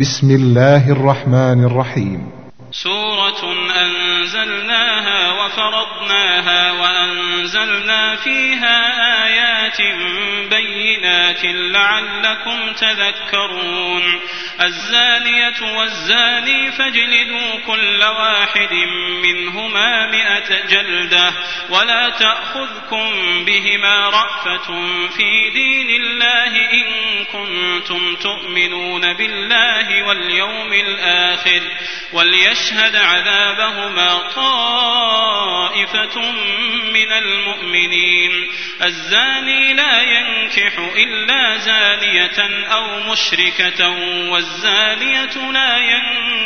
بسم الله الرحمن الرحيم. سورة أنزلناها وفرضناها وأنزلنا فيها آيات بينات لعلكم تذكرون الزانية والزاني فاجلدوا كل واحد منهما مئة جلدة ولا تأخذكم بهما رأفة في دين الله إن كنتم تؤمنون بالله واليوم الآخر وليشهد عذابهما طائفة من المؤمنين الزاني لا ينكح إلا زانية أو مشركة والزانية لا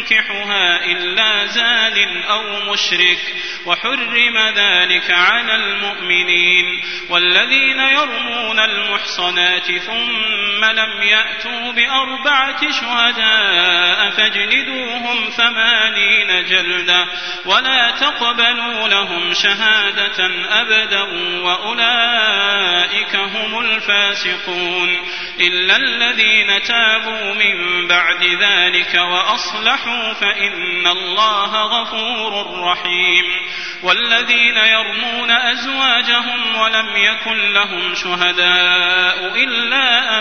ينكحها إلا زان أو مشرك وحرم ذلك على المؤمنين. والذين يرمون المحصنات ثم لم يأتوا بأربعة شهداء فاجلدوهم ثمانين جلدة ولا تقبلوا لهم شهادة أبدا وأولئك هم الفاسقون. إلا الذين تابوا من بعد ذلك وأصلحوا فإن الله غفور رحيم. والذين يرمون أزواجهم ولم يكن لهم شهداء إلا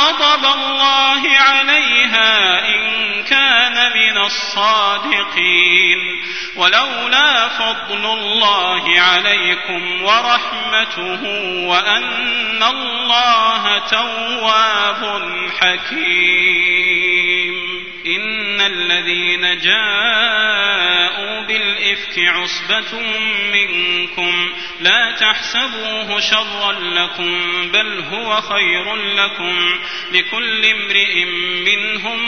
غضب الله عليها إن كان من الصادقين. ولولا فضل الله عليكم ورحمته وأن الله تواب حكيم. إن الذين جاءوا بالإفك عصبة منكم لا تحسبوه شرا لكم بل هو خير لكم لكل امرئ منهم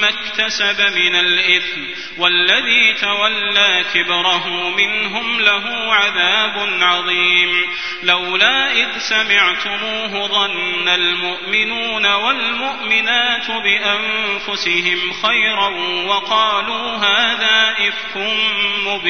ما اكتسب من الإثم والذي تولى كبره منهم له عذاب عظيم لولا إذ سمعتموه ظن المؤمنون والمؤمنات بأنفسهم خيرا وقالوا هذا إفك مبين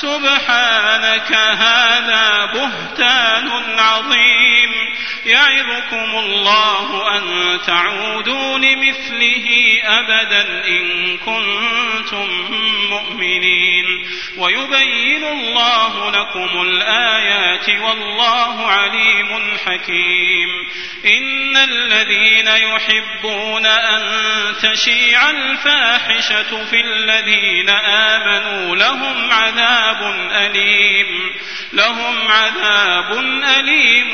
سبحانك هذا بهتان عظيم. يعظكم الله أن تعودوا لمثله أبدا إن كنتم مؤمنين. ويبين الله لكم الآيات والله عليم حكيم. إن الذين يحبون أن تشيع الفاحشة في الذين آمنوا لهم عذاب أليم. لهم عذاب أليم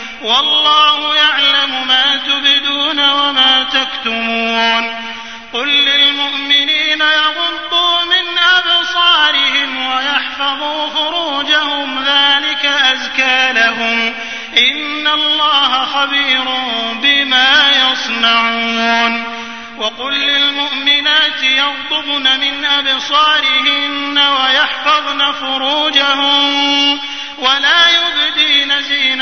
والله يعلم ما تبدون وما تكتمون. قل للمؤمنين يغضوا من أبصارهم ويحفظوا فروجهم ذلك أزكى لهم. إن الله خبير بما يصنعون. وقل للمؤمنات يغضبن من أبصارهن ويحفظن فروجهن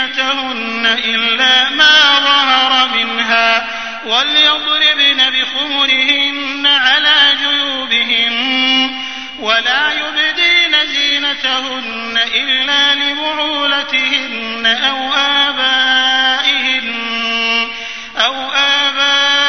زينتهن إلا ما ظهر منها وليضربن بخمرهن على جيوبهن ولا يبدين زينتهن إلا لبعولتهن أو آبائهن أو آباء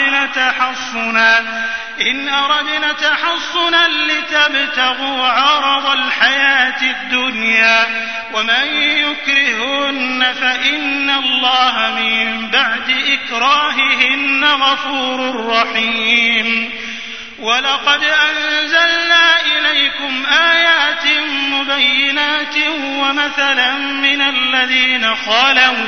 تحصنا إن أردنا تحصنا لتبتغوا عرض الحياة الدنيا. ومن يكرهن فإن الله من بعد إكراههن غفور رحيم. ولقد أنزلنا إليكم آيات مبينات ومثلا من الذين خلوا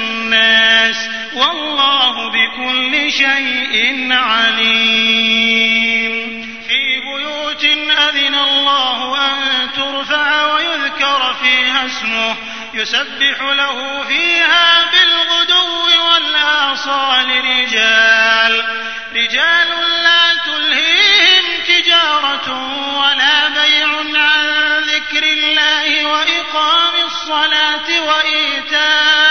والله بكل شيء عليم. في بيوت أذن الله أن ترفع ويذكر فيها اسمه يسبح له فيها بالغدو والآصال رجال. رجال لا تلهيهم تجارة ولا بيع عن ذكر الله وإقام الصلاة الزكاة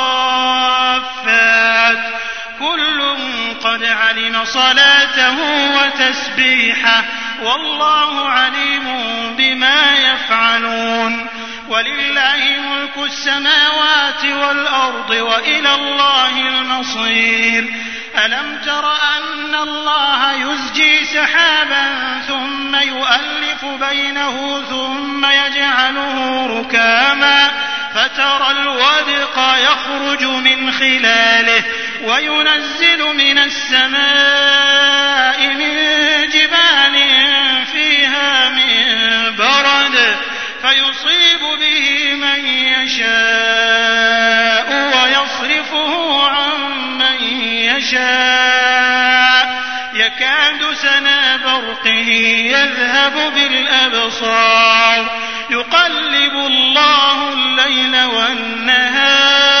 علم صلاته وتسبيحه والله عليم بما يفعلون. ولله ملك السماوات والأرض وإلى الله المصير. ألم تر أن الله يزجي سحابا ثم يؤلف بينه ثم يجعله ركاما فترى الودق يخرج من خلاله وينزل من السماء من جبال فيها من برد فيصيب به من يشاء ويصرفه عن من يشاء. يكاد سنا برقه يذهب بالأبصار. يقلب الله الليل والنهار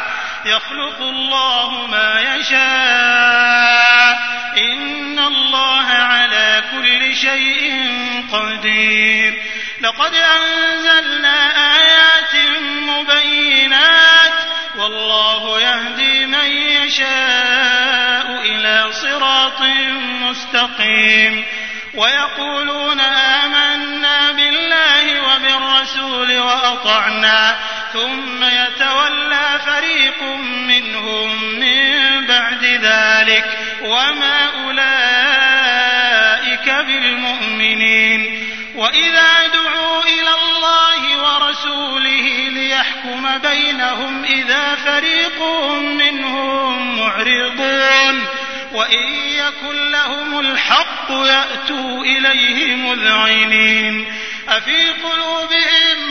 يخلق الله ما يشاء. إن شيء قدير. لقد أنزلنا آيات مبينات. والله يهدي من يشاء إلى صراط مستقيم. ويقولون آمنا بالله وبالرسول وأطعنا. ثم يتولى فريق منهم من بعد ذلك وما أولئك بالمؤمنين. وإذا دعوا إلى الله ورسوله ليحكم بينهم إذا فريق منهم معرضون. وإن يكن لهم الحق يأتوا إليه مذعنين. أفي قلوبهم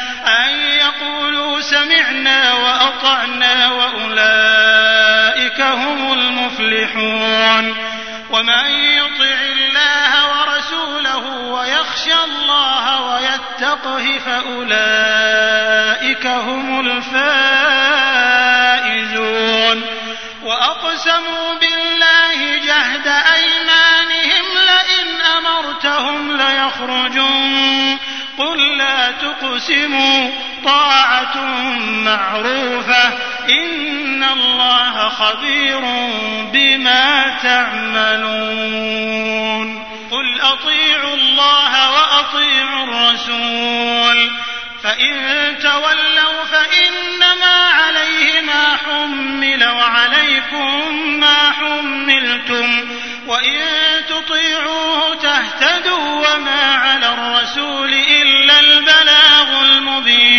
أن يقولوا سمعنا وأطعنا وأولئك هم المفلحون. ومن يطع الله ورسوله ويخشى الله ويتقه فأولئك هم الفائزون. وأقسموا بالله جهد أيمانهم تقسموا طاعة معروفة إن الله خبير بما تعملون. قل أطيعوا الله وأطيعوا الرسول. فإن تولوا فإنما عليه ما حمل وعليكم ما حملتم. وإن تطيعوه تهتدوا وما على الرسول إلا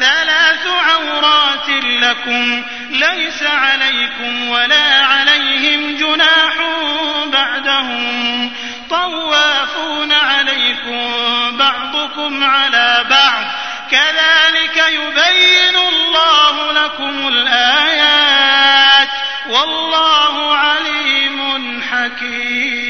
ثلاث عورات لكم ليس عليكم ولا عليهم جناح بعدهم. طوافون عليكم بعضكم على بعض. كذلك يبين الله لكم الآيات. والله عليم حكيم.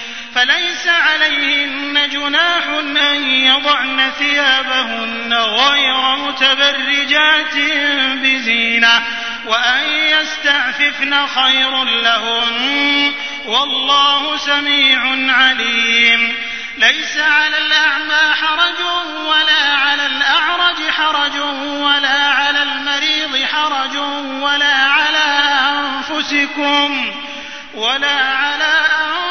فليس عليهن جناح أن يضعن ثيابهن غير متبرجات بزينة وأن يستعففن خير لهن والله سميع عليم. ليس على الأعمى حرج ولا على الأعرج حرج ولا على المريض حرج ولا على أنفسكم ولا على أنفسكم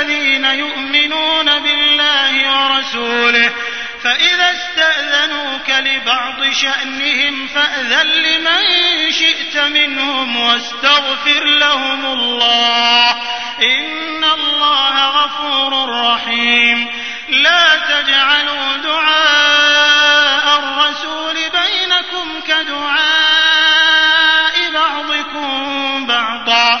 الذين يؤمنون بالله ورسوله فإذا استأذنوك لبعض شأنهم فأذن لمن شئت منهم واستغفر لهم الله. إن الله غفور رحيم. لا تجعلوا دعاء الرسول بينكم كدعاء بعضكم بعضا.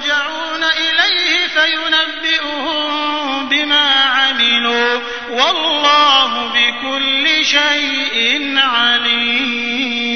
والله بكل شيء عليم.